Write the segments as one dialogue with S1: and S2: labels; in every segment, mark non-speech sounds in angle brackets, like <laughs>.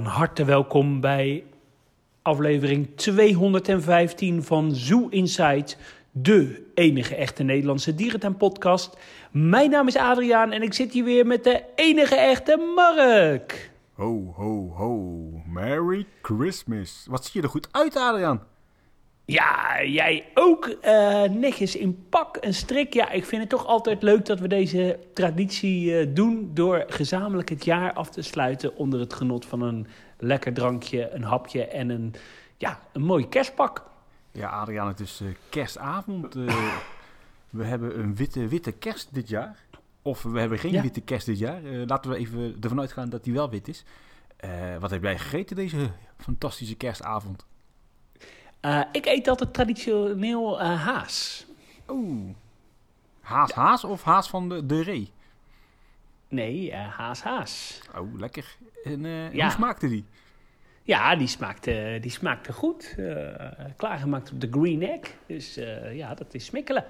S1: Van harte welkom bij aflevering 215 van Zoo Insight, de enige echte Nederlandse dierentuin-podcast. Mijn naam is Adriaan en ik zit hier weer met de enige echte Mark.
S2: Ho, ho, ho. Merry Christmas. Wat zie je er goed uit, Adriaan?
S1: Ja, jij ook. eh, netjes in pak en strik. Ja, ik vind het toch altijd leuk dat we deze traditie eh, doen... door gezamenlijk het jaar af te sluiten onder het genot van een lekker drankje, een hapje en een, ja, een mooi kerstpak.
S2: Ja, Adriaan, het is eh, kerstavond. <laughs> We hebben een witte, witte kerst dit jaar. Of we hebben geen
S1: Ja.
S2: witte kerst dit jaar. Laten we even ervan uitgaan dat die wel wit is. Wat heb jij gegeten deze fantastische kerstavond?
S1: Eh, ik eet altijd traditioneel eh, haas.
S2: Oeh. Haas, haas of haas van de, de ree?
S1: Nee, eh, haas, haas.
S2: Oh, lekker. En
S1: Ja.
S2: hoe smaakte die?
S1: Ja, die smaakte, die smaakte goed. Klaargemaakt op de green egg. Dus ja, dat is smikkelen.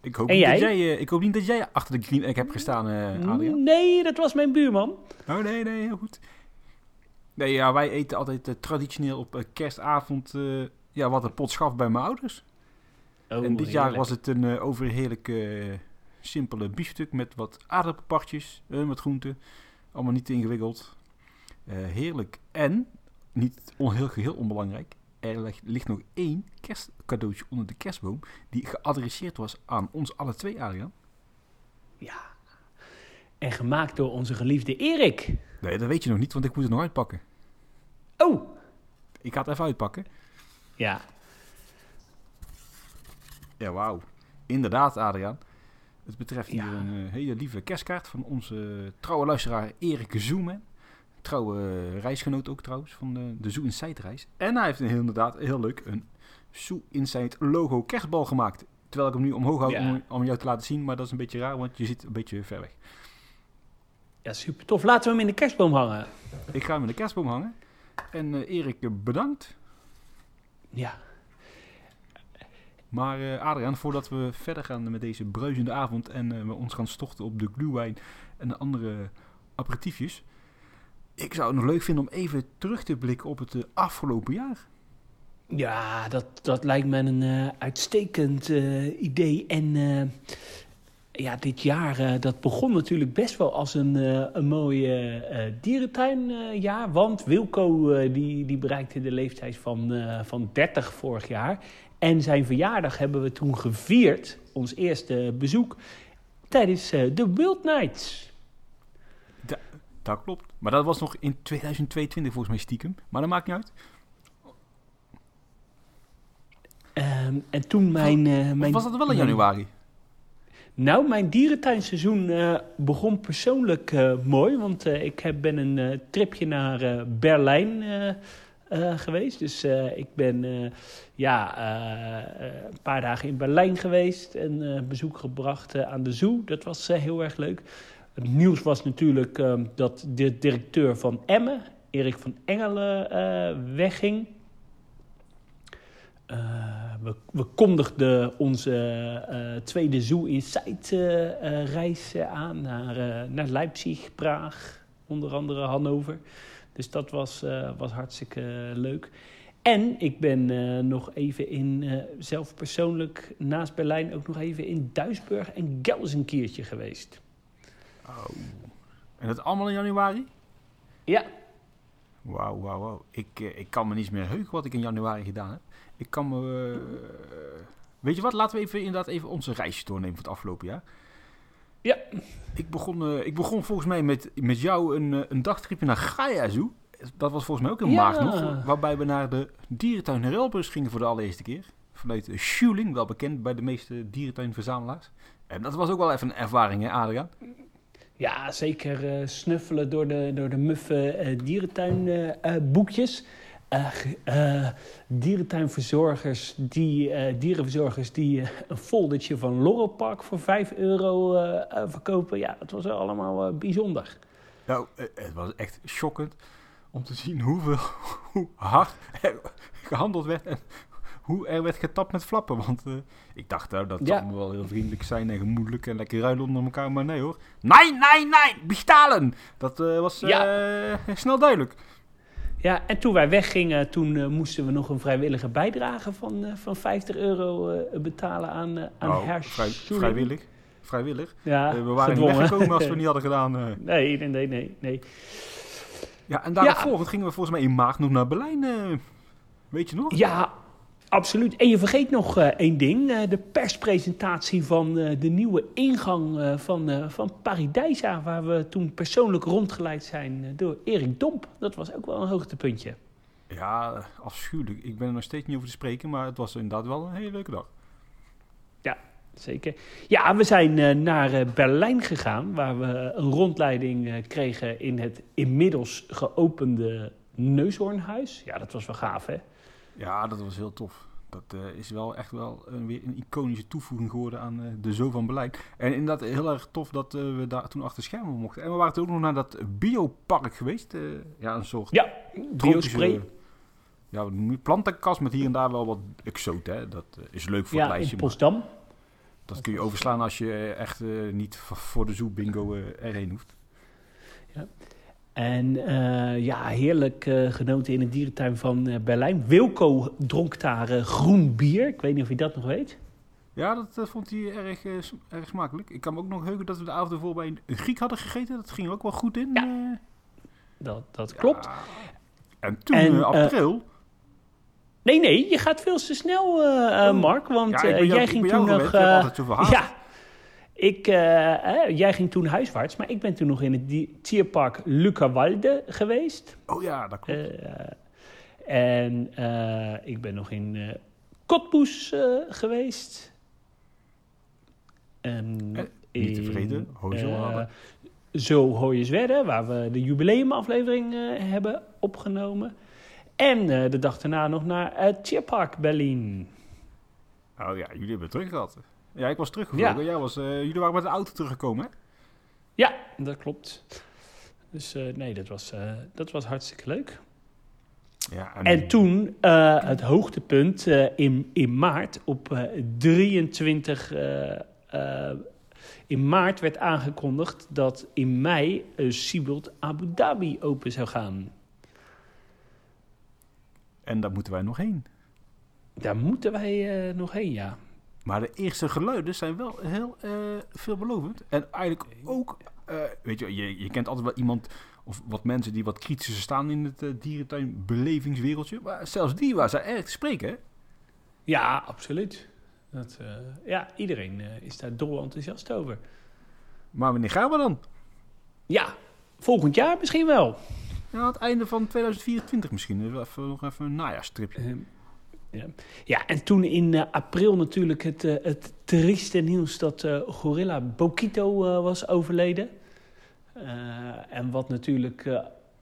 S2: Ik hoop,
S1: En
S2: niet
S1: jij?
S2: Dat jij, ik hoop niet dat jij achter de green egg hebt gestaan, eh Adriaan.
S1: Nee, dat was mijn buurman.
S2: Oh nee, nee, heel goed. Nee, ja, wij eten altijd traditioneel op kerstavond ja, wat een pot schaf bij mijn ouders.
S1: Oh,
S2: en dit jaar
S1: heerlijk.
S2: was het een eh, overheerlijk eh, simpele biefstuk met wat aardappelpartjes, eh, met groenten. Allemaal niet te ingewikkeld. Heerlijk. En, niet on, heel, geheel onbelangrijk, er ligt, ligt nog één kerstcadeautje onder de kerstboom die geadresseerd was aan ons alle twee, Adriaan.
S1: Ja. En gemaakt door onze geliefde Erik.
S2: Nee, dat weet je nog niet, want ik moet het nog uitpakken.
S1: Oh.
S2: Ik ga het even uitpakken.
S1: Ja.
S2: Ja, wauw. Inderdaad, Adriaan. Het betreft hier
S1: Ja.
S2: een eh, hele lieve kerstkaart van onze trouwe luisteraar Erik Zoemen. Trouwe eh, reisgenoot ook trouwens van de, de Zoo Insight reis. En hij heeft een inderdaad heel leuk een Zoo Insight logo kerstbal gemaakt. Terwijl ik hem nu omhoog hou
S1: Ja.
S2: om, om jou te laten zien. Maar dat is een beetje raar, want je zit een beetje ver weg.
S1: Ja, super tof. Laten we hem in de kerstboom hangen.
S2: Ik ga hem in de kerstboom hangen. En eh, Erik, bedankt.
S1: Ja.
S2: Maar eh, Adriaan, voordat we verder gaan met deze bruisende avond en eh, we ons gaan storten op de glühwein en de andere aperitiefjes. Ik zou het nog leuk vinden om even terug te blikken op het eh, afgelopen jaar.
S1: Ja, dat, dat lijkt me een uitstekend idee. En ja, dit jaar, eh, dat begon natuurlijk best wel als een, eh, een mooi eh, dierentuinjaar. want Wilco die, die bereikte de leeftijd van, van 30 vorig jaar. En zijn verjaardag hebben we toen gevierd, ons eerste bezoek, tijdens de Wild Nights.
S2: Dat klopt. Maar dat was nog in 2022 volgens mij stiekem. Maar dat maakt niet uit.
S1: Ehm, en toen mijn... mijn
S2: was dat wel in januari?
S1: Nou, mijn dierentuinseizoen eh, begon persoonlijk eh, mooi. Want eh, ik heb, ben een tripje naar Berlijn geweest. Dus ik ben ja, een paar dagen in Berlijn geweest. En bezoek gebracht aan de zoo. Dat was heel erg leuk. Het nieuws was natuurlijk eh, dat de directeur van Emmen, Erik van Engelen, wegging. Eh, we, we kondigden onze eh, tweede Zoo Insight eh, eh, reis aan naar, naar Leipzig, Praag, onder andere Hannover. Dus dat was, was hartstikke leuk. En ik ben nog even in, zelf persoonlijk naast Berlijn ook nog even in Duisburg en Gelsenkirchen geweest.
S2: Oh. En dat allemaal in januari?
S1: Ja,
S2: Wauw, wauw, wauw. Ik, ik kan me niet meer heugen wat ik in januari gedaan heb. Ik kan me... eh, weet je wat? Laten we even, inderdaad even onze reisje doornemen van het afgelopen jaar.
S1: Ja.
S2: Ik begon, eh, ik begon volgens mij met, met jou een, eh, een dagtripje naar Gaia Zoo. Dat was volgens mij ook in
S1: Ja.
S2: maart nog. Waarbij we naar de dierentuin in Relbrus gingen voor de allereerste keer. Vanuit Schuling, wel bekend bij de meeste dierentuinverzamelaars. En dat was ook wel even een ervaring, hè Adriaan?
S1: Ja, zeker snuffelen door de, door de muffe eh, dierentuinboekjes. Eh, dierentuinverzorgers, die, eh, dierenverzorgers die een foldertje van Laurel Park voor 5 euro verkopen. Ja, dat was allemaal bijzonder.
S2: Nou, het was echt schokkend om te zien hoeveel, <laughs> hoe hard er gehandeld werd en hoe er werd getapt met flappen. Want ik dacht nou, dat het
S1: Ja.
S2: allemaal wel heel vriendelijk zijn en gemoedelijk en lekker ruilen onder elkaar. Maar nee hoor. Nee, nee, nee, bestalen! Dat was snel duidelijk.
S1: Ja, en toen wij weggingen, toen eh, moesten we nog een vrijwillige bijdrage van, eh, van 50 euro eh, betalen aan, aan
S2: vrij, vrijwillig. Vrijwillig.
S1: Ja,
S2: we waren
S1: gedwongen.
S2: niet weggekomen als we <laughs> niet hadden gedaan.
S1: Nee, nee, nee, nee. nee.
S2: Ja, en daarop gingen we volgens mij in maart nog naar Berlijn. weet je nog?
S1: Ja, absoluut. En je vergeet nog eh, één ding. eh, de perspresentatie van eh, de nieuwe ingang van, van Paradijsa... waar we toen persoonlijk rondgeleid zijn door Erik Domp. Dat was ook wel een hoogtepuntje.
S2: Ja, afschuwelijk. Ik ben er nog steeds niet over te spreken, maar het was inderdaad wel een hele leuke dag.
S1: Zeker. Ja, we zijn naar Berlijn gegaan... waar we een rondleiding kregen in het inmiddels geopende Neushoornhuis. Ja, dat was wel gaaf, hè?
S2: Ja, dat was heel tof. Dat eh, is wel echt wel een, weer een iconische toevoeging geworden aan eh, de Zo van Berlijn. En inderdaad heel erg tof dat eh, we daar toen achter schermen mochten. En we waren toen ook nog naar dat biopark geweest. ja, een soort
S1: Ja, biospray.
S2: Ja, plantenkast met hier en daar wel wat exoot. Hè? Dat is leuk voor
S1: Ja,
S2: het lijstje.
S1: in
S2: maar
S1: Potsdam.
S2: dat kun je overslaan als je echt niet voor de zoo bingo erheen hoeft.
S1: En eh, ja, heerlijk eh, genoten in de dierentuin van eh, Berlijn. Wilco dronk daar groen bier. Ik weet niet of je dat nog weet.
S2: Ja, dat vond hij erg, erg smakelijk. Ik kan me ook nog heugen dat we de avond ervoor bij een Griek hadden gegeten. Dat ging er ook wel goed in.
S1: Ja. Dat, dat klopt.
S2: En toen,
S1: En,
S2: april...
S1: Nee, nee, je gaat veel te snel,
S2: Oh.
S1: Mark. Want
S2: ja, ik ben jou,
S1: jij
S2: ik
S1: ging toen nog... eh,
S2: altijd zoveel haast. <laughs>
S1: ja, ik, eh, jij ging toen huiswaarts. Maar ik ben toen nog in het die- dierpark Lucawalde geweest.
S2: Oh ja, dat klopt.
S1: Eh, en eh, ik ben nog in Cottbus eh, geweest. En
S2: niet te
S1: in,
S2: vergeten, Hoyerswerda.
S1: eh, Zo Hoyerswerda, waar we de jubileumaflevering hebben opgenomen. En de dag daarna nog naar het Tierpark Berlin.
S2: oh ja, jullie hebben het terug gehad. Ja, ik was teruggevlogen.
S1: Ja.
S2: Jij was, eh, jullie waren met de auto teruggekomen, hè?
S1: Ja, dat klopt. Dus eh, nee, dat was, eh, dat was hartstikke leuk.
S2: Ja,
S1: En toen het hoogtepunt in, in maart, op eh, 23 eh, eh, in maart werd aangekondigd dat in mei uh, Siebold Abu Dhabi open zou gaan.
S2: En daar moeten wij nog heen.
S1: Daar moeten wij uh, nog heen, ja.
S2: Maar de eerste geluiden zijn wel heel uh, veelbelovend. En eigenlijk ook, uh, weet je, je, je kent altijd wel iemand of wat mensen die wat kritischer staan in het uh, dierentuinbelevingswereldje. Maar zelfs die waren erg te spreken, hè?
S1: Ja, absoluut. Dat, ja, iedereen is daar dol enthousiast over.
S2: Maar wanneer gaan we dan?
S1: Ja, volgend jaar misschien wel.
S2: Ja, aan het einde van 2024 misschien. Even, nog even een najaarstripje.
S1: Ja. ja, en toen in uh, april natuurlijk het, uh, het trieste nieuws dat uh, gorilla Bokito was overleden. en wat natuurlijk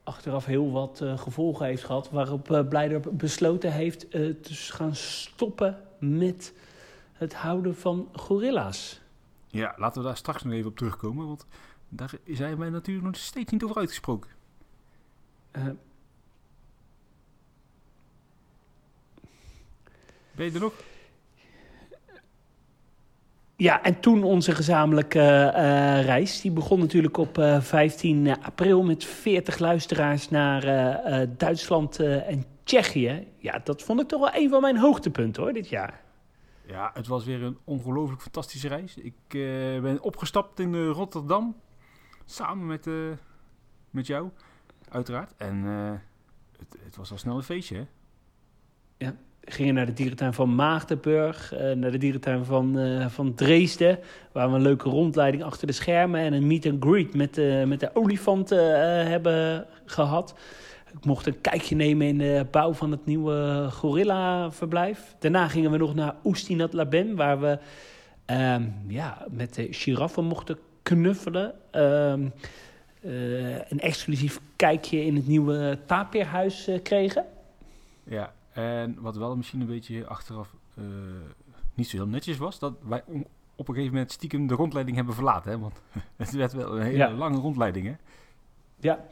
S1: achteraf heel wat gevolgen heeft gehad. Waarop Blijder besloten heeft te gaan stoppen met het houden van gorilla's.
S2: Ja, laten we daar straks nog even op terugkomen. Want daar zijn wij natuurlijk nog steeds niet over uitgesproken. Ben je er nog?
S1: Ja, en toen onze gezamenlijke uh, reis. Die begon natuurlijk op uh, 15 april met 40 luisteraars naar uh, Duitsland en Tsjechië. Ja, dat vond ik toch wel een van mijn hoogtepunten hoor, dit jaar.
S2: Ja, het was weer een ongelooflijk fantastische reis. Ik ben opgestapt in Rotterdam. Samen met, met jou, uiteraard. En het, het, was al snel een feestje, hè?
S1: Ja, gingen naar de dierentuin van Maagdenburg. naar de dierentuin van, van Dresden. Waar we een leuke rondleiding achter de schermen... en een meet and greet met, met de olifanten hebben gehad. Ik mocht een kijkje nemen in de bouw van het nieuwe gorilla-verblijf. Daarna gingen we nog naar Oestinat Laben, waar we um, ja, met de giraffen mochten knuffelen. Uh, een exclusief kijkje in het nieuwe tapirhuis kregen.
S2: Ja, en wat wel misschien een beetje achteraf uh, niet zo heel netjes was... dat wij op een gegeven moment stiekem de rondleiding hebben verlaten. Hè? Want <laughs> het werd wel een hele ja. lange rondleiding, hè?
S1: Ja,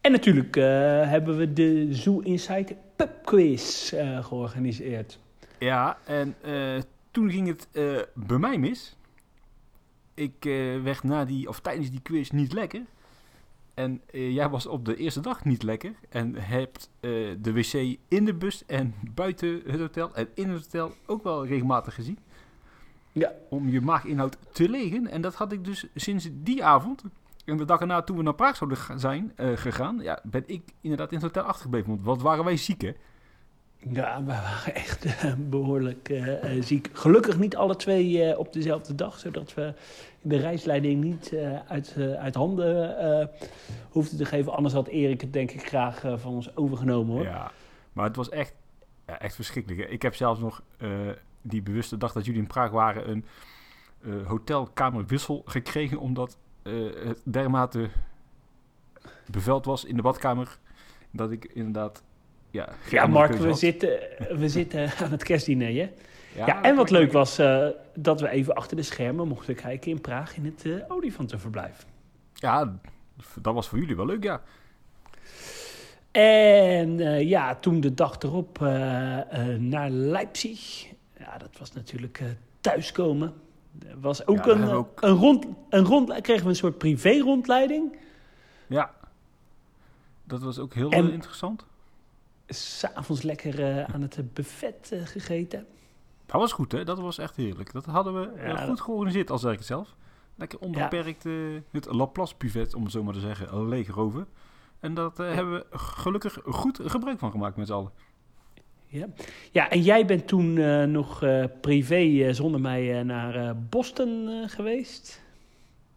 S1: en natuurlijk uh, hebben we de Zoo Inside Pub Quiz uh, georganiseerd.
S2: Ja, en toen ging het bij mij mis. Ik werd na die, of tijdens die quiz niet lekker. En eh, jij was op de eerste dag niet lekker. En hebt eh, de wc in de bus en buiten het hotel en in het hotel ook wel regelmatig gezien.
S1: Ja.
S2: Om je maaginhoud te legen. En dat had ik dus sinds die avond. En de dag erna toen we naar Praag zouden zijn eh, gegaan, ja, ben ik inderdaad in het hotel achtergebleven. Want wat waren wij ziek, hè?
S1: Ja, we waren echt eh, behoorlijk eh, eh, ziek. Gelukkig niet alle twee op dezelfde dag, zodat we de reisleiding niet uit, uit handen hoefden te geven. Anders had Erik het denk ik graag van ons overgenomen hoor.
S2: Ja, maar het was echt, ja, echt verschrikkelijk. Ik heb zelfs nog die bewuste dag dat jullie in Praag waren een hotelkamerwissel gekregen, omdat het dermate beveld was in de badkamer dat ik inderdaad ja,
S1: Ja, Mark, we zitten, we zitten aan het kerstdiner, hè? Ja, en wat leuk was, eh, dat we even achter de schermen mochten kijken in Praag in het eh, olifantenverblijf.
S2: Ja, dat was voor jullie wel leuk, ja.
S1: En eh, ja, toen de dag erop naar Leipzig. Ja, dat was natuurlijk thuiskomen. Was ook
S2: Ja,
S1: een,
S2: ook-
S1: een rond, een rond, kregen we een soort privé-rondleiding.
S2: Ja, dat was ook heel
S1: En-
S2: interessant.
S1: S'avonds lekker eh, aan het buffet eh, gegeten.
S2: Dat was goed, hè? Dat was echt heerlijk. Dat hadden we eh,
S1: Ja,
S2: goed
S1: dat-
S2: georganiseerd, al zeg ik het zelf. Lekker onbeperkt eh, het Laplace buffet, om het zo maar te zeggen, leegroven. En dat eh, hebben we gelukkig goed gebruik van gemaakt met z'n allen.
S1: Ja. ja, en jij bent toen eh, nog eh, privé eh, zonder mij eh, naar eh, Boston eh, geweest.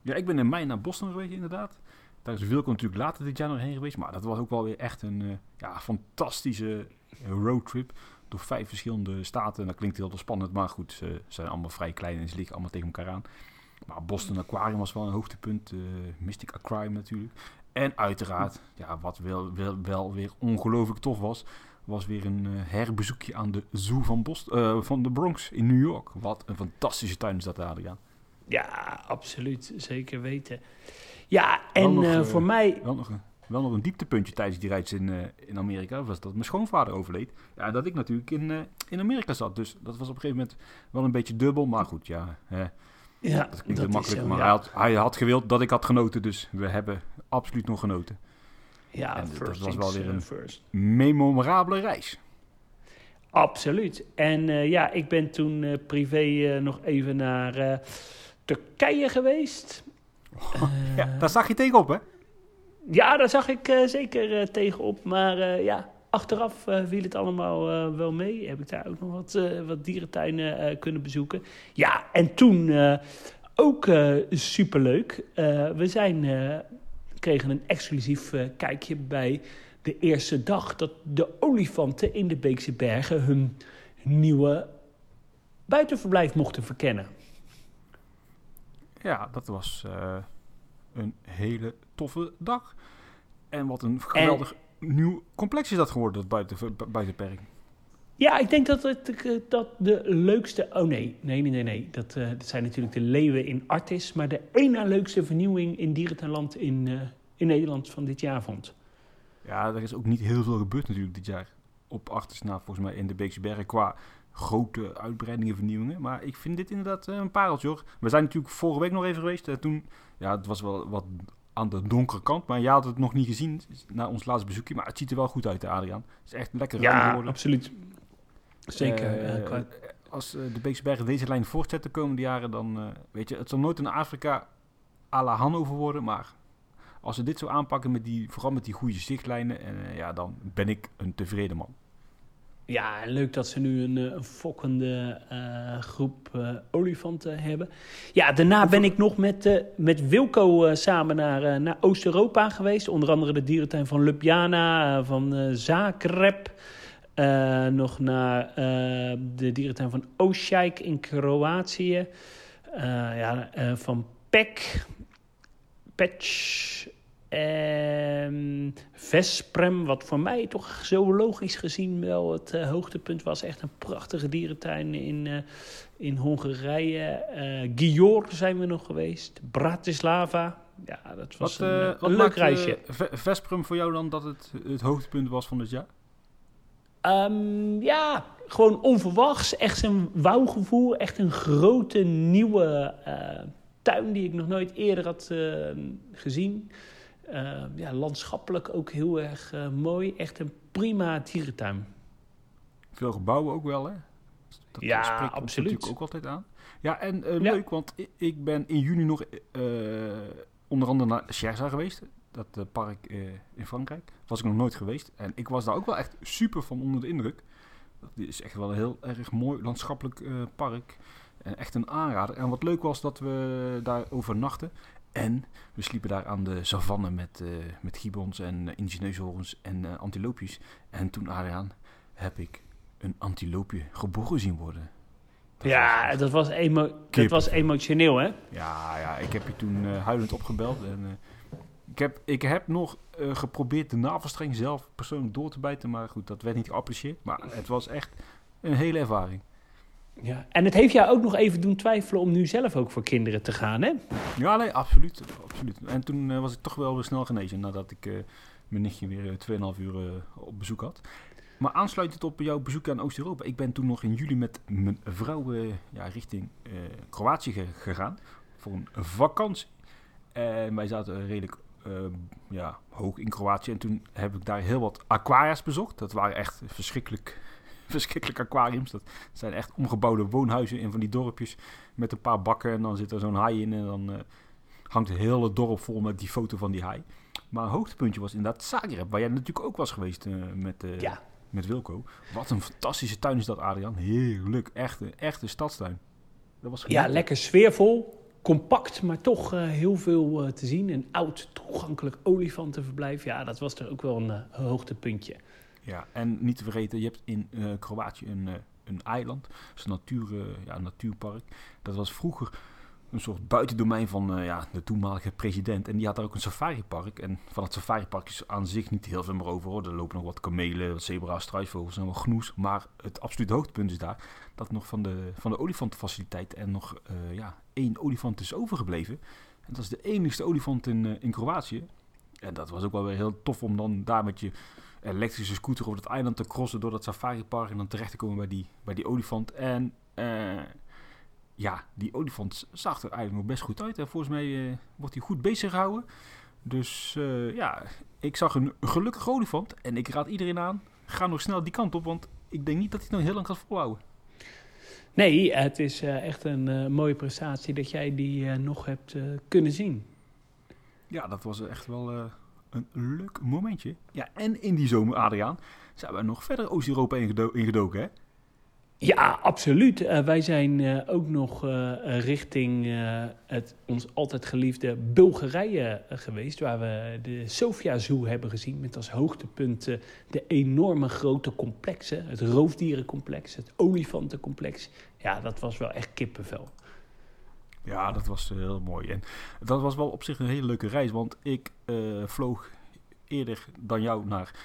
S2: Ja, ik ben in mei naar Boston geweest, inderdaad. Daar is Wilco natuurlijk later dit jaar nog heen geweest. Maar dat was ook wel weer echt een eh, ja, fantastische roadtrip. Door vijf verschillende staten. Dat klinkt heel spannend, maar goed, ze zijn allemaal vrij klein en ze liggen allemaal tegen elkaar aan. Maar Boston Aquarium was wel een hoogtepunt. eh, Mystic Aquarium natuurlijk. En uiteraard, ja, wat wel, wel, weer ongelooflijk tof was, was weer een eh, herbezoekje aan de Zoo van, Boston, van de Bronx in New York. Wat een fantastische tuin is dat daar, Adriaan.
S1: Ja, absoluut. Zeker weten. Ja, en
S2: nog,
S1: eh,
S2: eh,
S1: voor mij...
S2: Wel nog, een, wel nog een dieptepuntje tijdens die reis in, eh, in Amerika was dat mijn schoonvader overleed. Ja, en dat ik natuurlijk in, in Amerika zat. Dus dat was op een gegeven moment wel een beetje dubbel. Maar goed, ja, hè,
S1: Ja,
S2: dat klinkt makkelijk.
S1: zo,
S2: maar
S1: ja.
S2: hij, had, hij had gewild dat ik had genoten. Dus we hebben absoluut nog genoten.
S1: Ja,
S2: En dat was wel weer een-
S1: first.
S2: Memorabele reis.
S1: Absoluut. En ja, ik ben toen privé nog even naar Turkije geweest.
S2: Ja,
S1: Eh,
S2: daar zag je tegenop, hè?
S1: Ja, daar zag ik eh, zeker eh, tegenop. Maar eh, ja, achteraf eh, viel het allemaal eh, wel mee. Heb ik daar ook nog wat, eh, wat dierentuinen eh, kunnen bezoeken. Ja, en toen eh, ook eh, superleuk. Eh, we zijn, eh, kregen een exclusief eh, kijkje bij de eerste dag... dat de olifanten in de Beekse Bergen hun nieuwe buitenverblijf mochten verkennen.
S2: Ja, dat was eh, een hele toffe dag. En wat een geweldig nieuw complex is dat geworden, dat buiten, buitenperk.
S1: Ja, ik denk dat het eh, dat de leukste. Oh nee, nee, nee, nee. nee. Dat, dat zijn natuurlijk de leeuwen in Artis. Maar de één na leukste vernieuwing in dierentuinland in, eh, in Nederland van dit jaar vond.
S2: Ja, er is ook niet heel veel gebeurd natuurlijk dit jaar. Op Achtersna, volgens mij in de Beekse Bergen qua grote uitbreidingen, vernieuwingen. Maar ik vind dit inderdaad eh, een pareltje hoor. We zijn natuurlijk vorige week nog even geweest. eh, toen, ja, het was wel wat aan de donkere kant. Maar jij had het nog niet gezien na ons laatste bezoekje. Maar het ziet er wel goed uit, Adriaan. Het is echt lekker
S1: Ja,
S2: geworden.
S1: absoluut. Zeker.
S2: Eh,
S1: qua-
S2: als de Beekse Bergen deze lijn voortzet de komende jaren, dan weet je, het zal nooit een Afrika à la Hannover worden, maar als ze dit zo aanpakken, met die, vooral met die goede zichtlijnen, en, ja, dan ben ik een tevreden man.
S1: Ja, leuk dat ze nu een, eh, fokkende eh, groep eh, olifanten hebben. Ja, daarna ben ik nog met, eh, met Wilco samen naar, naar Oost-Europa geweest. Onder andere de dierentuin van Ljubljana, van Zagreb. Nog naar de dierentuin van Osijek in Kroatië. Ja, van Pek, Pech en Vesprem, wat voor mij toch zoologisch gezien wel het eh, hoogtepunt was. Echt een prachtige dierentuin in, eh, in Hongarije. Eh Gior zijn we nog geweest. Bratislava. Ja, dat was
S2: Wat,
S1: een,
S2: wat
S1: een leuk reisje.
S2: Ve- Vesprum voor jou dan dat het het hoogtepunt was van dit jaar?
S1: Ehm, ja, gewoon onverwachts. Echt een wauwgevoel. Echt een grote nieuwe tuin die ik nog nooit eerder had gezien. Eh, ja, landschappelijk ook heel erg eh, mooi. Echt een prima dierentuin.
S2: Veel gebouwen ook wel, hè? Dat
S1: Ja,
S2: spreekt ons
S1: absoluut.
S2: natuurlijk ook altijd aan. Ja, en eh,
S1: Ja.
S2: leuk, want ik ben in juni nog eh, onder andere naar Cherza geweest. Dat park in Frankrijk. Was ik nog nooit geweest. En ik was daar ook wel echt super van onder de indruk. Dat is echt wel een heel erg mooi landschappelijk park. En echt een aanrader. En wat leuk was dat we daar overnachten. En we sliepen daar aan de savanne met, eh met gibbons en uh, en eh, antiloopjes. En toen, Adriaan, heb ik een antiloopje geboren zien worden. Dat
S1: Ja, dat was, emo dat was emotioneel, hè?
S2: ja, ja, ik heb je toen huilend opgebeld. En, ik, heb, ik heb nog geprobeerd de navelstreng zelf persoonlijk door te bijten. Maar goed, dat werd niet geapprecieerd. Maar het was echt een hele ervaring.
S1: Ja. En het heeft jou ook nog even doen twijfelen om nu zelf ook voor kinderen te gaan, hè?
S2: Ja, nee, absoluut. absoluut. En toen eh, was ik toch wel weer snel genezen nadat ik eh, mijn nichtje weer eh, 2,5 uur eh, op bezoek had. Maar aansluitend op jouw bezoek aan Oost-Europa. Ik ben toen nog in juli met mijn vrouw ja, richting Kroatië ge- gegaan. Voor een vakantie. En wij zaten redelijk ja, hoog in Kroatië. En toen heb ik daar heel wat aquaria's bezocht. Dat waren echt verschrikkelijk, <laughs> verschrikkelijk aquariums. Dat zijn echt omgebouwde woonhuizen in van die dorpjes. Met een paar bakken en dan zit er zo'n haai in. En dan eh, hangt het hele dorp vol met die foto van die haai. Maar een hoogtepuntje was inderdaad Zagreb. Waar jij natuurlijk ook was geweest eh, met, eh,
S1: Ja.
S2: met Wilco. Wat een fantastische tuin is dat, Adriaan. Heerlijk. Echt een echte stadstuin. Dat was
S1: Ja, lekker sfeervol. Compact, maar toch heel veel te zien. Een oud, toegankelijk olifantenverblijf. Ja, dat was er ook wel een hoogtepuntje.
S2: Ja, en niet te vergeten, je hebt in eh, Kroatië een, eh, een eiland. Dat een, natuur, eh, ja, natuurpark. Dat was vroeger een soort buitendomein van ja, de toenmalige president. En die had daar ook een safaripark. En van het safaripark is aan zich niet heel veel meer over. Hoor. Er lopen nog wat kamelen, wat zebra's, struisvogels en wat genoes. Maar het absolute hoogtepunt is daar dat nog van de, van de olifantenfaciliteit en nog ja, één olifant is overgebleven. En dat is de enigste olifant in, in Kroatië. En dat was ook wel weer heel tof om dan daar met je elektrische scooter over het eiland te crossen door dat safaripark en dan terecht te komen bij die, bij die olifant. En eh, ja, die olifant zag er eigenlijk nog best goed uit. En volgens mij eh, wordt hij goed bezig gehouden. Dus eh, ja, ik zag een gelukkige olifant en ik raad iedereen aan, ga nog snel die kant op, want ik denk niet dat hij het nog heel lang gaat volhouden.
S1: Nee, het is echt een mooie prestatie dat jij die nog hebt kunnen zien.
S2: Ja, dat was echt wel een leuk momentje. Ja, en in die zomer, Adriaan, zijn we nog verder Oost-Europa ingedo- ingedoken, hè?
S1: Ja, absoluut. Eh, wij zijn eh, ook nog eh, richting het ons altijd geliefde Bulgarije geweest, waar we de Sofia Zoo hebben gezien met als hoogtepunt de enorme grote complexen, het roofdierencomplex, het olifantencomplex. Ja, dat was wel echt kippenvel.
S2: Ja, dat was eh, heel mooi. En dat was wel op zich een hele leuke reis, want ik eh, vloog eerder dan jou naar,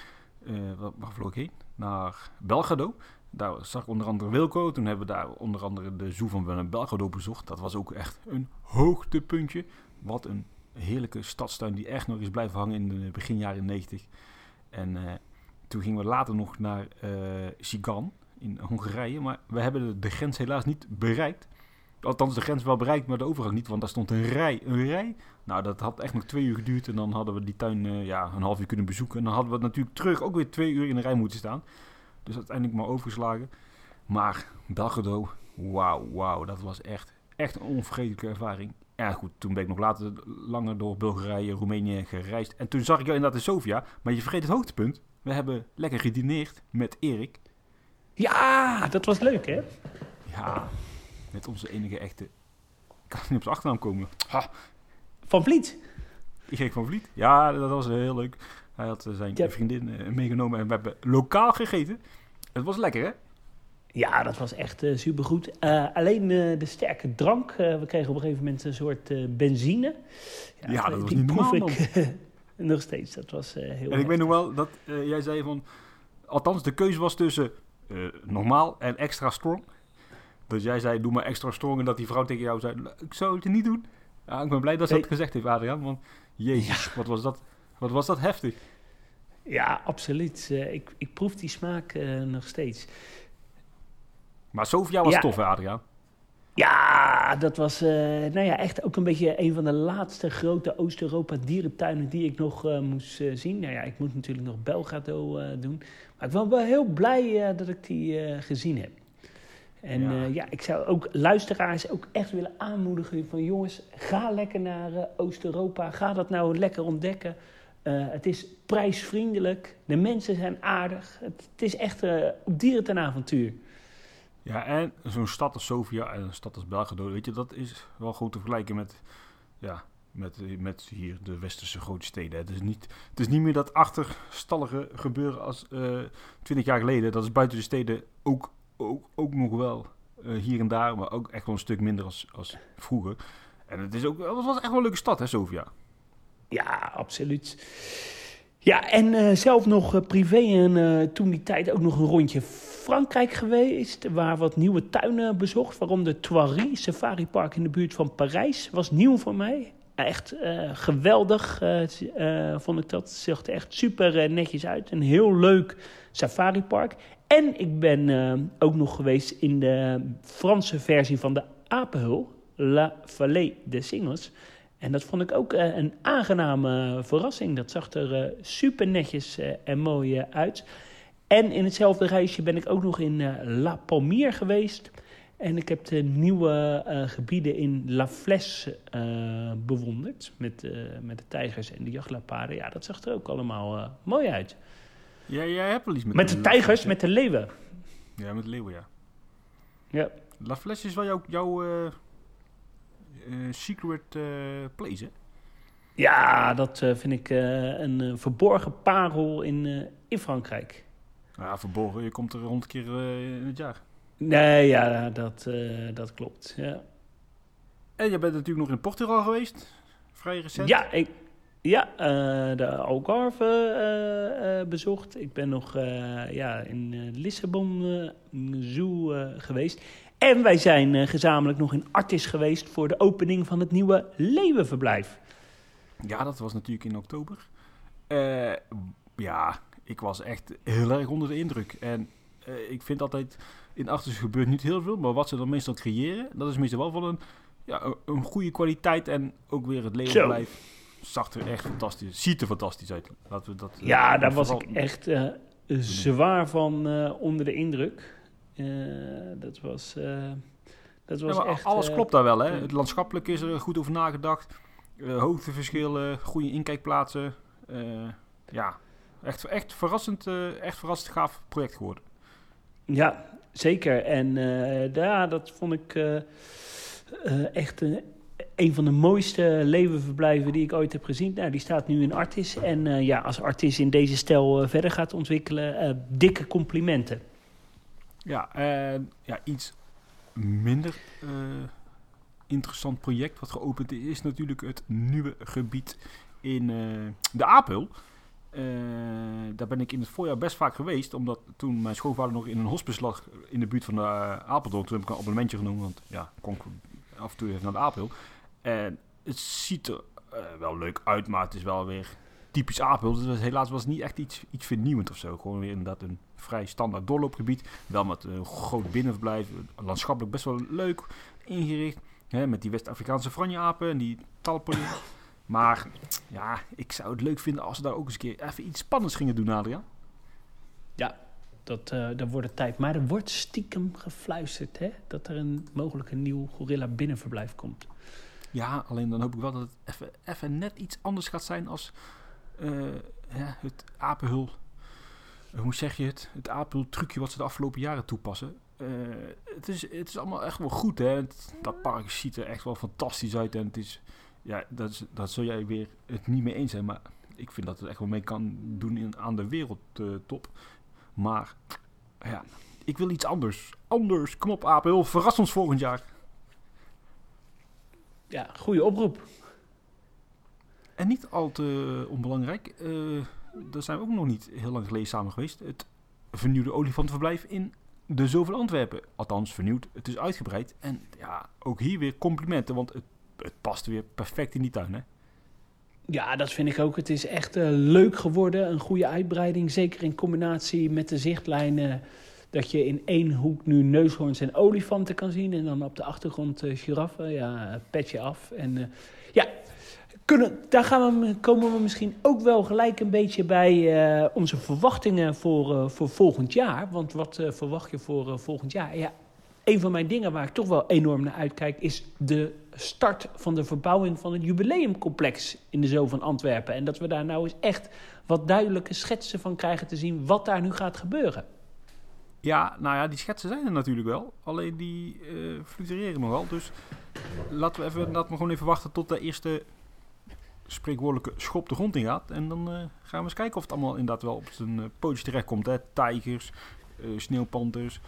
S2: eh, waar, vloog ik heen? Naar Belgrado. Daar zag ik onder andere Wilco. Toen hebben we daar onder andere de zoo van Belgrado bezocht. Dat was ook echt een hoogtepuntje. Wat een heerlijke stadstuin die echt nog is blijven hangen in de begin jaren 90. En toen gingen we later nog naar eh Sigan in Hongarije. Maar we hebben de grens helaas niet bereikt. Althans, de grens wel bereikt, maar de overgang niet. Want daar stond een rij. Een rij. Nou, dat had echt nog twee uur geduurd. En dan hadden we die tuin eh, ja, een half uur kunnen bezoeken. En dan hadden we natuurlijk terug ook weer twee uur in de rij moeten staan. Dus uiteindelijk maar overgeslagen. Maar Belgrado, wauw, wauw. Dat was echt, echt een onvergetelijke ervaring. Ja, goed, toen ben ik nog later langer door Bulgarije, Roemenië gereisd. En toen zag ik jou inderdaad in Sofia. Maar je vergeet het hoogtepunt. We hebben lekker gedineerd met Erik.
S1: Ja, dat was leuk hè?
S2: Ja, met onze enige echte... Ik kan niet op zijn achternaam komen. Ha,
S1: Van Vliet.
S2: Erik van Vliet. Ja, dat was heel leuk. Hij had eh, zijn vriendin eh, meegenomen en we hebben lokaal gegeten. Het was lekker, hè?
S1: Ja, dat was echt eh, supergoed. Alleen de sterke drank. we kregen op een gegeven moment een soort benzine.
S2: Ja, dat was niet normaal,
S1: ik <laughs> nog steeds. Dat was heel
S2: En ik weet nog wel dat jij zei van... Althans, de keuze was tussen normaal en extra strong. Dus jij zei, doe maar extra strong. En dat die vrouw tegen jou zei, "Nou, ik zou het niet doen. Ja, ik ben blij dat ze dat gezegd heeft, Adriaan. Want jezus, wat, was dat, wat was dat heftig.
S1: Ja, absoluut. Eh, ik, ik proef die smaak eh, nog steeds.
S2: Maar Sofia was
S1: Ja.
S2: tof, hè, Adriaan?
S1: Ja, Ja, dat was uh, nou ja, echt ook een beetje een van de laatste grote Oost-Europa dierentuinen die ik nog uh, moest uh, zien. Nou ja, ik moet natuurlijk nog Belgrado doen. Maar ik was wel heel blij dat ik die gezien heb. En ja. ja. ik zou ook luisteraars ook echt willen aanmoedigen van jongens, ga lekker naar Oost-Europa. Ga dat nou lekker ontdekken. het is prijsvriendelijk. De mensen zijn aardig. Het, het is echt op dieren ten avontuur.
S2: Ja, en zo'n stad als Sofia en een stad als Belgrado, weet je, dat is wel goed te vergelijken met, ja, met, met hier de westerse grote steden. Het is niet, het is niet meer dat achterstallige gebeuren als twintig jaar geleden. Dat is buiten de steden ook, ook, ook nog wel uh, hier en daar, maar ook echt wel een stuk minder als, als vroeger. En het, is ook, het was echt wel een leuke stad, hè, Sofia?
S1: Ja, absoluut. Ja, en uh, zelf nog uh, privé en toen die tijd ook nog een rondje Frankrijk geweest. Waar wat nieuwe tuinen bezocht. Waarom de Thoiry Safari Park in de buurt van Parijs was nieuw voor mij. Echt geweldig vond ik dat. Zag er echt super netjes uit. Een heel leuk safari park. En ik ben ook nog geweest in de Franse versie van de Apenhul. La Vallée des Singles. En dat vond ik ook uh, een aangename verrassing. Dat zag er uh, super netjes uh, en mooi uit. En in hetzelfde reisje ben ik ook nog in La Palmier geweest. En ik heb de nieuwe gebieden in La Flesse bewonderd. Met, met de tijgers en de jachtleoparden. Ja, dat zag er ook allemaal mooi uit.
S2: Ja, jij hebt wel iets met
S1: Met de, de tijgers, met de leeuwen.
S2: Ja, met de leeuwen, ja.
S1: Ja.
S2: La is wel jouw... jouw uh, secret uh, place, hè?
S1: Ja, dat vind ik een verborgen parel in, in Frankrijk.
S2: Ja, verborgen. Je komt er rond een keer in het jaar.
S1: Nee, ja, dat, dat klopt, ja.
S2: En je bent natuurlijk nog in Portugal geweest, vrij recent.
S1: Ja, ik, ja de Algarve bezocht. Ik ben nog ja, in Lissabon Zoo geweest. En wij zijn gezamenlijk nog in Artis geweest voor de opening van het nieuwe leeuwenverblijf.
S2: Ja, dat was natuurlijk in oktober. Ja, ik was echt heel erg onder de indruk. En ik vind altijd, in Artis gebeurt niet heel veel, maar wat ze dan meestal creëren, dat is meestal wel van een, ja, een goede kwaliteit. En ook weer het leeuwenverblijf zag er echt fantastisch, ziet er fantastisch uit. Laten we dat,
S1: ja, daar was ik echt zwaar van onder de indruk. Uh, dat was, dat was ja, echt...
S2: Alles klopt daar wel, hè? Het landschappelijk is er goed over nagedacht. hoogteverschillen, goede inkijkplaatsen. ja, echt, echt, verrassend, echt verrassend gaaf project geworden.
S1: Ja, zeker. En ja, dat vond ik echt een van de mooiste levenverblijven die ik ooit heb gezien. Nou, die staat nu in Artis. En ja, als Artis in deze stijl verder gaat ontwikkelen, dikke complimenten.
S2: Ja, ja, iets minder interessant project wat geopend is, is natuurlijk het nieuwe gebied in de Apel. Daar ben ik in het voorjaar best vaak geweest, omdat toen mijn schoonvader nog in een hospice lag in de buurt van de Apeldoorn, toen heb ik een abonnementje genomen, want ja, kon ik af en toe even naar de Apel. En het ziet er wel leuk uit, maar het is wel weer typisch Apel. Dus helaas was het niet echt iets, iets vernieuwend of zo. Gewoon weer inderdaad een vrij standaard doorloopgebied. Wel met een groot binnenverblijf. Landschappelijk best wel leuk ingericht. Hè, met die West-Afrikaanse franjeapen en die talpolie. <laughs> Maar ja, ik zou het leuk vinden als ze daar ook eens een keer even iets spannends gingen doen, Adriaan.
S1: Ja, dat, uh, dat wordt het tijd. Maar er wordt stiekem gefluisterd hè, dat er een mogelijk een nieuw gorilla binnenverblijf komt.
S2: Ja, alleen dan hoop ik wel dat het even, even net iets anders gaat zijn als ja, het apenhul hoe zeg je het? Het Apel-trucje wat ze de afgelopen jaren toepassen. Uh, het, is, het is allemaal echt wel goed, hè? Dat park ziet er echt wel fantastisch uit. En het is, ja, dat, is, dat zul jij weer het niet mee eens zijn. Maar ik vind dat het echt wel mee kan doen in, aan de wereldtop. Uh, maar ja, ik wil iets anders. Anders, kom op Apel, verras ons volgend jaar.
S1: Ja, goede oproep.
S2: En niet al te onbelangrijk. Uh, daar zijn we ook nog niet heel lang geleden samen geweest. Het vernieuwde olifantenverblijf in de Zoveel Antwerpen. Althans, vernieuwd. Het is uitgebreid. En ja, ook hier weer complimenten, want het, het past weer perfect in die tuin, hè?
S1: Ja, dat vind ik ook. Het is echt uh, leuk geworden. Een goede uitbreiding. Zeker in combinatie met de zichtlijnen. Dat je in één hoek nu neushoorns en olifanten kan zien. En dan op de achtergrond uh, giraffen. Ja, petje af. En uh, ja, kunnen, daar gaan we, komen we misschien ook wel gelijk een beetje bij uh, onze verwachtingen voor, voor volgend jaar. Want wat verwacht je voor volgend jaar? Ja, een van mijn dingen waar ik toch wel enorm naar uitkijk... is de start van de verbouwing van het jubileumcomplex in de Zoo van Antwerpen. En dat we daar nou eens echt wat duidelijke schetsen van krijgen te zien... wat daar nu gaat gebeuren.
S2: Ja, nou ja, die schetsen zijn er natuurlijk wel. Alleen die uh, fluctueren nog wel. Dus laten we, even, laten we gewoon even wachten tot de eerste spreekwoordelijke schop de grond in gaat. En dan uh, gaan we eens kijken of het allemaal inderdaad wel op zijn uh, pootje terechtkomt. Hè? Tijgers, sneeuwpanters,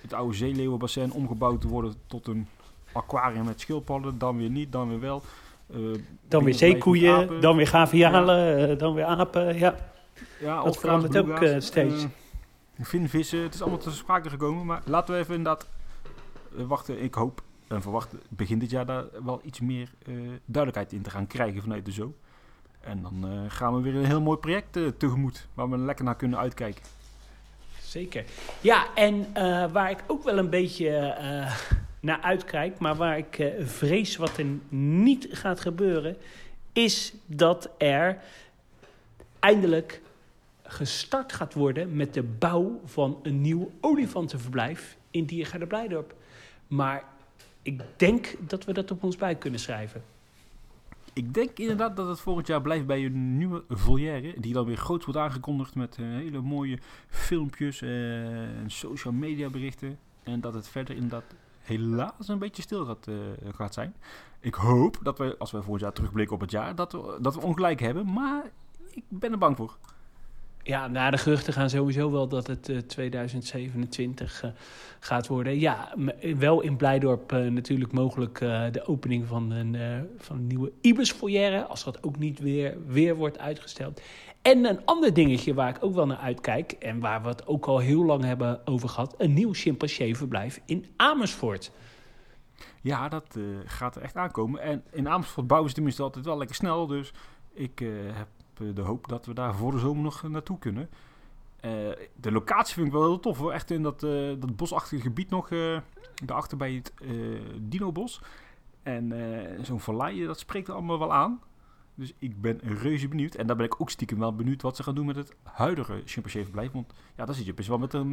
S2: het oude zeeleeuwenbassin omgebouwd te worden tot een aquarium met schildpadden. Dan weer niet, dan weer wel.
S1: dan weer zeekoeien, dan weer gavialen, ja. dan weer apen. Ja, ja dat verandert ook steeds
S2: vinvissen. Het is allemaal te sprake gekomen. Maar laten we even inderdaad wachten. Ik hoop en verwacht begin dit jaar daar wel iets meer uh, duidelijkheid in te gaan krijgen vanuit de zo. En dan uh, gaan we weer een heel mooi project tegemoet. Waar we lekker naar kunnen uitkijken.
S1: Zeker. Ja, en waar ik ook wel een beetje naar uitkijk. Maar waar ik vrees wat er niet gaat gebeuren. Is dat er eindelijk gestart gaat worden met de bouw van een nieuw olifantenverblijf in Diergaarde Blijdorp. Maar ik denk dat we dat op ons bij kunnen schrijven.
S2: Ik denk inderdaad dat het volgend jaar blijft bij een nieuwe volière. Die dan weer groot wordt aangekondigd met uh, hele mooie filmpjes en social media berichten. En dat het verder inderdaad helaas een beetje stil gaat, uh, gaat zijn. Ik hoop dat we, als we volgend jaar terugblikken op het jaar, dat we, dat we ongelijk hebben. Maar ik ben er bang voor.
S1: Ja, na de geruchten gaan sowieso wel dat het uh, 2027 uh, gaat worden. Ja, wel in Blijdorp natuurlijk mogelijk de opening van een, van een nieuwe Ibis foyer, als dat ook niet weer, weer wordt uitgesteld. En een ander dingetje waar ik ook wel naar uitkijk, en waar we het ook al heel lang hebben over gehad, een nieuw chimpansee-verblijf in Amersfoort.
S2: Ja, dat gaat er echt aankomen. En in Amersfoort bouwen ze tenminste altijd wel lekker snel, dus ik heb de hoop dat we daar voor de zomer nog naartoe kunnen. Uh, de locatie vind ik wel heel tof hoor. Echt in dat, uh, dat bosachtige gebied nog. Daarachter bij het Dino-bos. En zo'n vallei, dat spreekt er allemaal wel aan. Dus ik ben reuze benieuwd. En daar ben ik ook stiekem wel benieuwd wat ze gaan doen met het huidige chimpansee-verblijf. Want ja, daar zit je best wel met een,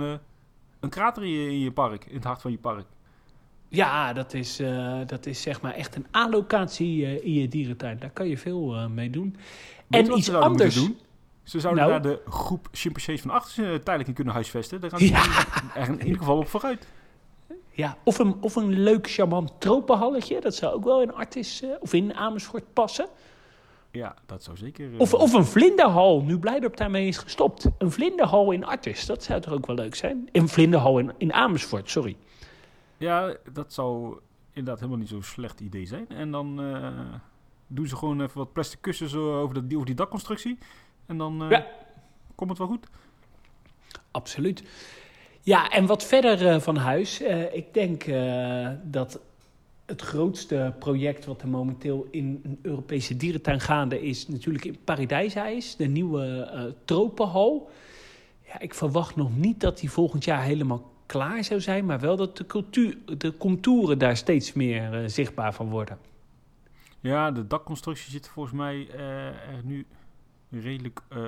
S2: een krater in je, park. In het hart van je park.
S1: Ja, dat is, dat is zeg maar echt een allocatie in je dierentuin. Daar kan je veel mee doen
S2: en iets anders doen? Ze zouden nou. daar de groep chimpansees van achter uh, tijdelijk in kunnen huisvesten. Daar gaan ze er in ieder geval op vooruit.
S1: Ja, of een, of een leuk, charmant tropenhalletje. Dat zou ook wel in Artis uh, of in Amersfoort passen.
S2: Ja, dat zou zeker...
S1: Uh... Of, of een vlinderhal, nu Blijdorp daarmee is gestopt. Een vlinderhal in Artis, dat zou toch ook wel leuk zijn? Een vlinderhal in, in Amersfoort, sorry.
S2: Ja, dat zou inderdaad helemaal niet zo'n slecht idee zijn. En dan doen ze gewoon even wat plastic kussens over, de, over die dakconstructie. En dan uh, ja. komt het wel goed.
S1: Absoluut. Ja, en wat verder uh, van huis. Ik denk dat het grootste project wat er momenteel in een Europese dierentuin gaande is... natuurlijk in Paradijsa is, de nieuwe tropenhal. Ja, ik verwacht nog niet dat die volgend jaar helemaal klaar zou zijn... maar wel dat de, cultuur, de contouren daar steeds meer zichtbaar van worden.
S2: Ja, de dakconstructie zit volgens mij uh, er nu redelijk uh,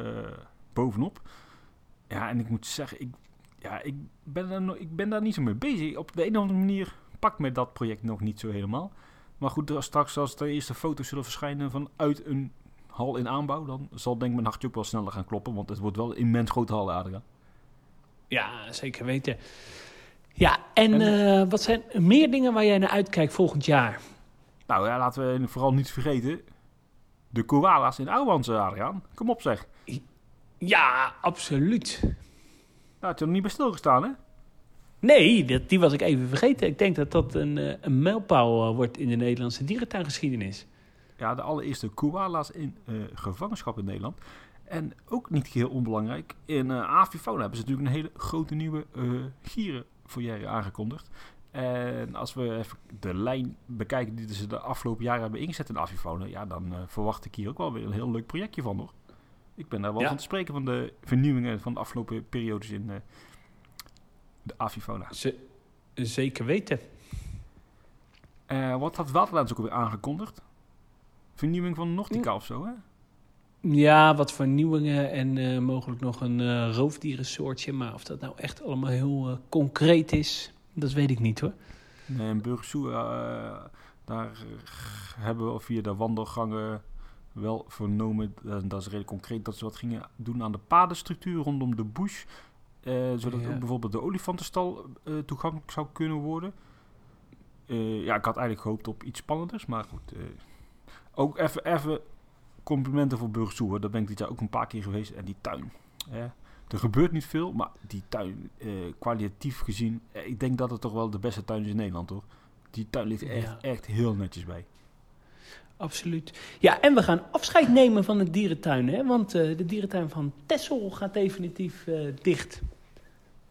S2: bovenop. Ja, en ik moet zeggen, ik, ja, ik, ben daar no ik ben daar niet zo mee bezig. Op de een of andere manier pakt me dat project nog niet zo helemaal. Maar goed, straks als de eerste foto's zullen verschijnen vanuit een hal in aanbouw... dan zal denk ik mijn hartje ook wel sneller gaan kloppen. Want het wordt wel een immens grote hal, Adriaan.
S1: Ja, zeker weten. Ja, en, en uh, wat zijn meer dingen waar jij naar uitkijkt volgend jaar?
S2: Nou ja, laten we vooral niet vergeten. De koala's in Ouwans, Adriaan. Kom op zeg.
S1: Ja, absoluut. Nou,
S2: had je er niet bij stilgestaan, hè?
S1: Nee, dat, die was ik even vergeten. Ik denk dat dat een, eh, een mijlpaal eh, wordt in de Nederlandse dierentuingeschiedenis.
S2: Ja, de allereerste koala's in uh, gevangenschap in Nederland. En ook niet heel onbelangrijk, in uh, Avifauna hebben ze natuurlijk een hele grote nieuwe uh, gierenfoyer aangekondigd. En als we even de lijn bekijken die ze de afgelopen jaren hebben ingezet in Avifonen, ja, dan uh, verwacht ik hier ook wel weer een heel leuk projectje van hoor. Ik ben daar wel van te spreken van de vernieuwingen van de afgelopen periodes in, uh, de avifauna.
S1: Z zeker weten.
S2: Uh, wat had Waterland ook alweer aangekondigd? Vernieuwing van Nortica of zo, hè?
S1: Ja, wat vernieuwingen en uh, mogelijk nog een roofdierensoortje. Maar of dat nou echt allemaal heel concreet is, dat weet ik niet hoor.
S2: Nee, in Burgersoe, daar hebben we via de wandelgangen wel vernomen, en dat is redelijk concreet, dat ze wat gingen doen aan de padenstructuur rondom de bush. zodat ook bijvoorbeeld de olifantenstal toegankelijk zou kunnen worden. Ja, ik had eigenlijk gehoopt op iets spannenders, maar goed. Ook even, even complimenten voor Burgsoe. Daar ben ik dit jaar ook een paar keer geweest. En die tuin. Hè. Er gebeurt niet veel, maar die tuin, uh, kwalitatief gezien, ik denk dat het toch wel de beste tuin is in Nederland, hoor. Die tuin ligt echt, ja. echt heel netjes bij.
S1: Absoluut. Ja, en we gaan afscheid nemen van de dierentuin, hè? Want de dierentuin van Tessel gaat definitief dicht.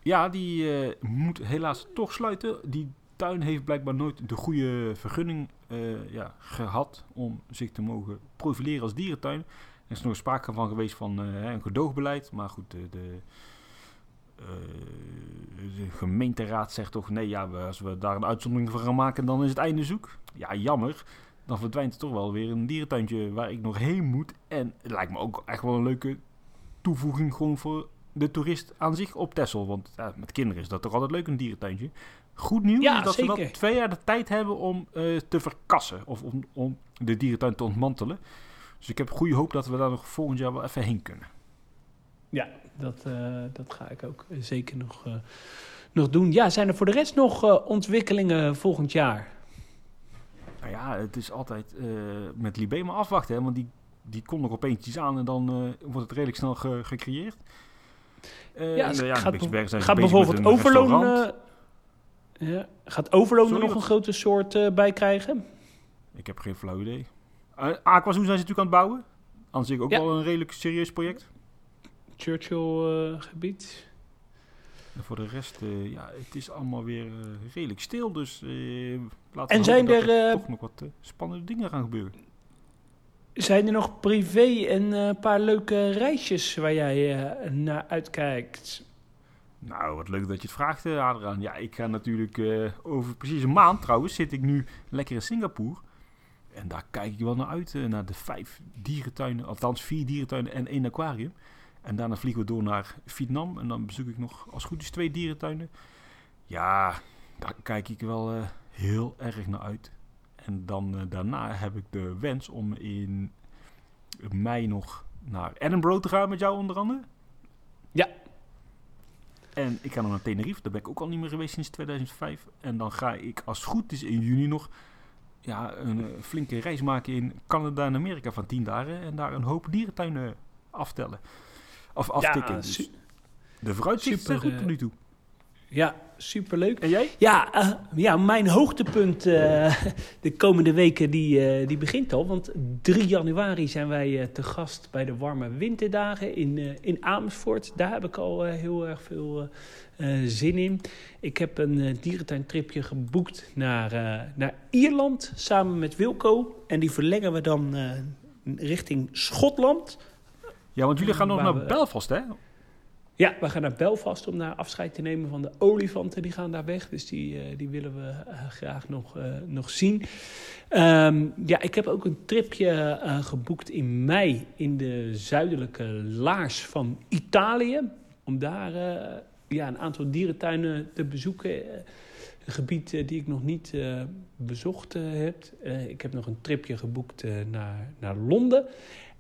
S2: Ja, die moet helaas toch sluiten. Die tuin heeft blijkbaar nooit de goede vergunning ja, gehad om zich te mogen profileren als dierentuin. Er is nog sprake van geweest van uh, een gedoogbeleid, maar goed, de, de, uh, de, gemeenteraad zegt toch nee, ja, als we daar een uitzondering van gaan maken, dan is het einde zoek. Ja, jammer. Dan verdwijnt er toch wel weer een dierentuintje waar ik nog heen moet. En het lijkt me ook echt wel een leuke toevoeging gewoon voor de toerist aan zich op Texel. Want ja, met kinderen is dat toch altijd leuk, een dierentuintje. Goed nieuws ja, is dat zeker. we dat twee jaar de tijd hebben om uh, te verkassen. Of om, om de dierentuin te ontmantelen. Dus ik heb goede hoop dat we daar nog volgend jaar wel even heen kunnen.
S1: Ja, dat, uh, dat ga ik ook zeker nog, uh, nog doen. Ja, zijn er voor de rest nog ontwikkelingen volgend jaar?
S2: Nou ja, het is altijd met Libema afwachten. Hè, want die, die komt nog opeens iets aan en dan wordt het redelijk snel ge gecreëerd.
S1: Ja, ja, gaat, gaat bijvoorbeeld Overloon... Ja. Gaat Overloon er nog een grote soort bij krijgen?
S2: Ik heb geen flauw idee. Uh, zijn ze natuurlijk aan het bouwen. Aan zich ook wel een redelijk serieus project.
S1: Churchill-gebied.
S2: en voor de rest, ja, het is allemaal weer redelijk stil. Dus
S1: laten we en zijn er,
S2: er toch nog wat spannende dingen gaan gebeuren.
S1: Zijn er nog privé en een paar leuke reisjes waar jij naar uitkijkt?
S2: Nou, wat leuk dat je het vraagt, uh, Adriaan. Ja, ik ga natuurlijk uh, over precies een maand trouwens zit ik nu lekker in Singapore. En daar kijk ik wel naar uit, uh, naar de vijf dierentuinen, althans vier dierentuinen en één aquarium. En daarna vliegen we door naar Vietnam en dan bezoek ik nog als goed is twee dierentuinen. Ja, daar kijk ik wel heel erg naar uit. En dan daarna heb ik de wens om in mei nog naar Edinburgh te gaan met jou onder andere.
S1: Ja,
S2: en ik ga nog naar Tenerife. Daar ben ik ook al niet meer geweest sinds 2005. En dan ga ik, als het goed is, in juni nog ja, een uh, flinke reis maken in Canada en Amerika van 10 dagen. En daar een hoop dierentuinen aftellen. Of aftikken. Ja, dus de vooruitzichten zijn goed tot nu toe.
S1: Ja, superleuk.
S2: En jij?
S1: Ja, uh, ja mijn hoogtepunt uh, <laughs> de komende weken die, uh, die begint al. Want 3 januari zijn wij te gast bij de warme winterdagen in, in Amersfoort. Daar heb ik al heel erg veel zin in. Ik heb een dierentuintripje geboekt naar, naar Ierland samen met Wilco. En die verlengen we dan richting Schotland.
S2: Ja, want jullie gaan nog naar Belfast, hè?
S1: Ja, we gaan naar Belfast om daar afscheid te nemen van de olifanten. Die gaan daar weg, dus die, uh, die willen we uh, graag nog, uh, nog zien. Um, ja, ik heb ook een tripje geboekt in mei in de zuidelijke laars van Italië. Om daar ja, een aantal dierentuinen te bezoeken. Een gebied die ik nog niet bezocht heb. ik heb nog een tripje geboekt naar, naar Londen.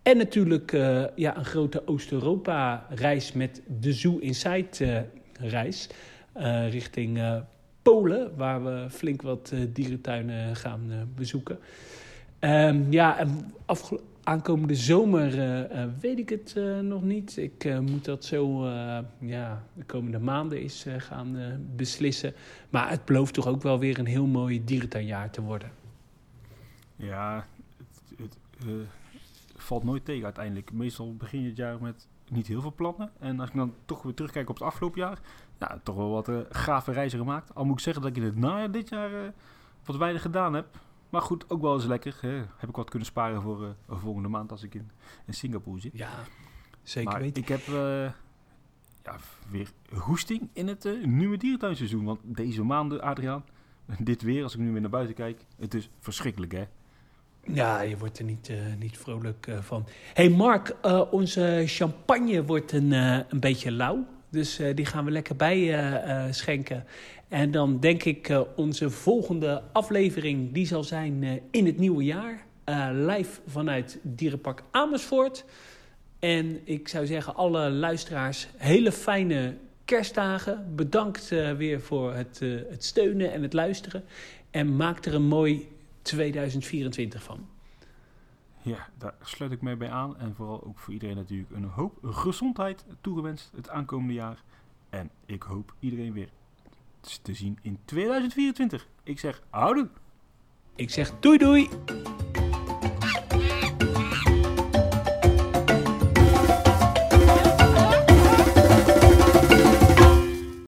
S1: En natuurlijk uh, ja, een grote Oost-Europa-reis met de Zoo Inside-reis. Uh, richting Polen, waar we flink wat dierentuinen gaan bezoeken. Um, ja, en aankomende zomer weet ik het nog niet. Ik moet dat zo ja, de komende maanden eens gaan beslissen. Maar het belooft toch ook wel weer een heel mooi dierentuinjaar te worden.
S2: Ja, het, het valt nooit tegen uiteindelijk. Meestal begin je het jaar met niet heel veel plannen. En als ik dan toch weer terugkijk op het afgelopen jaar, ja, toch wel wat uh, gave reizen gemaakt. Al moet ik zeggen dat ik in het najaar dit jaar uh, wat weinig gedaan heb. Maar goed, ook wel eens lekker. Hè. Heb ik wat kunnen sparen voor uh, volgende maand als ik in, in Singapore zit.
S1: Ja, zeker
S2: maar
S1: weten.
S2: Ik heb ja, weer goesting in het eh, nieuwe dierentuinseizoen. Want deze maanden, Adriaan, <laughs> dit weer, als ik nu weer naar buiten kijk, het is verschrikkelijk hè.
S1: Ja, je wordt er niet, eh, niet vrolijk eh, van. hey Mark, eh, onze champagne wordt een, een beetje lauw. Dus die gaan we lekker bij schenken. En dan denk ik onze volgende aflevering, die zal zijn in het nieuwe jaar. Live vanuit Dierenpark Amersfoort. En ik zou zeggen, alle luisteraars, hele fijne kerstdagen. Bedankt weer voor het, het steunen en het luisteren. En maak er een mooi 2024 van.
S2: Ja, daar sluit ik mij bij aan. En vooral ook voor iedereen natuurlijk een hoop gezondheid toegewenst het aankomende jaar. En ik hoop iedereen weer te zien in 2024. Ik zeg, houden!
S1: Ik zeg doei doei!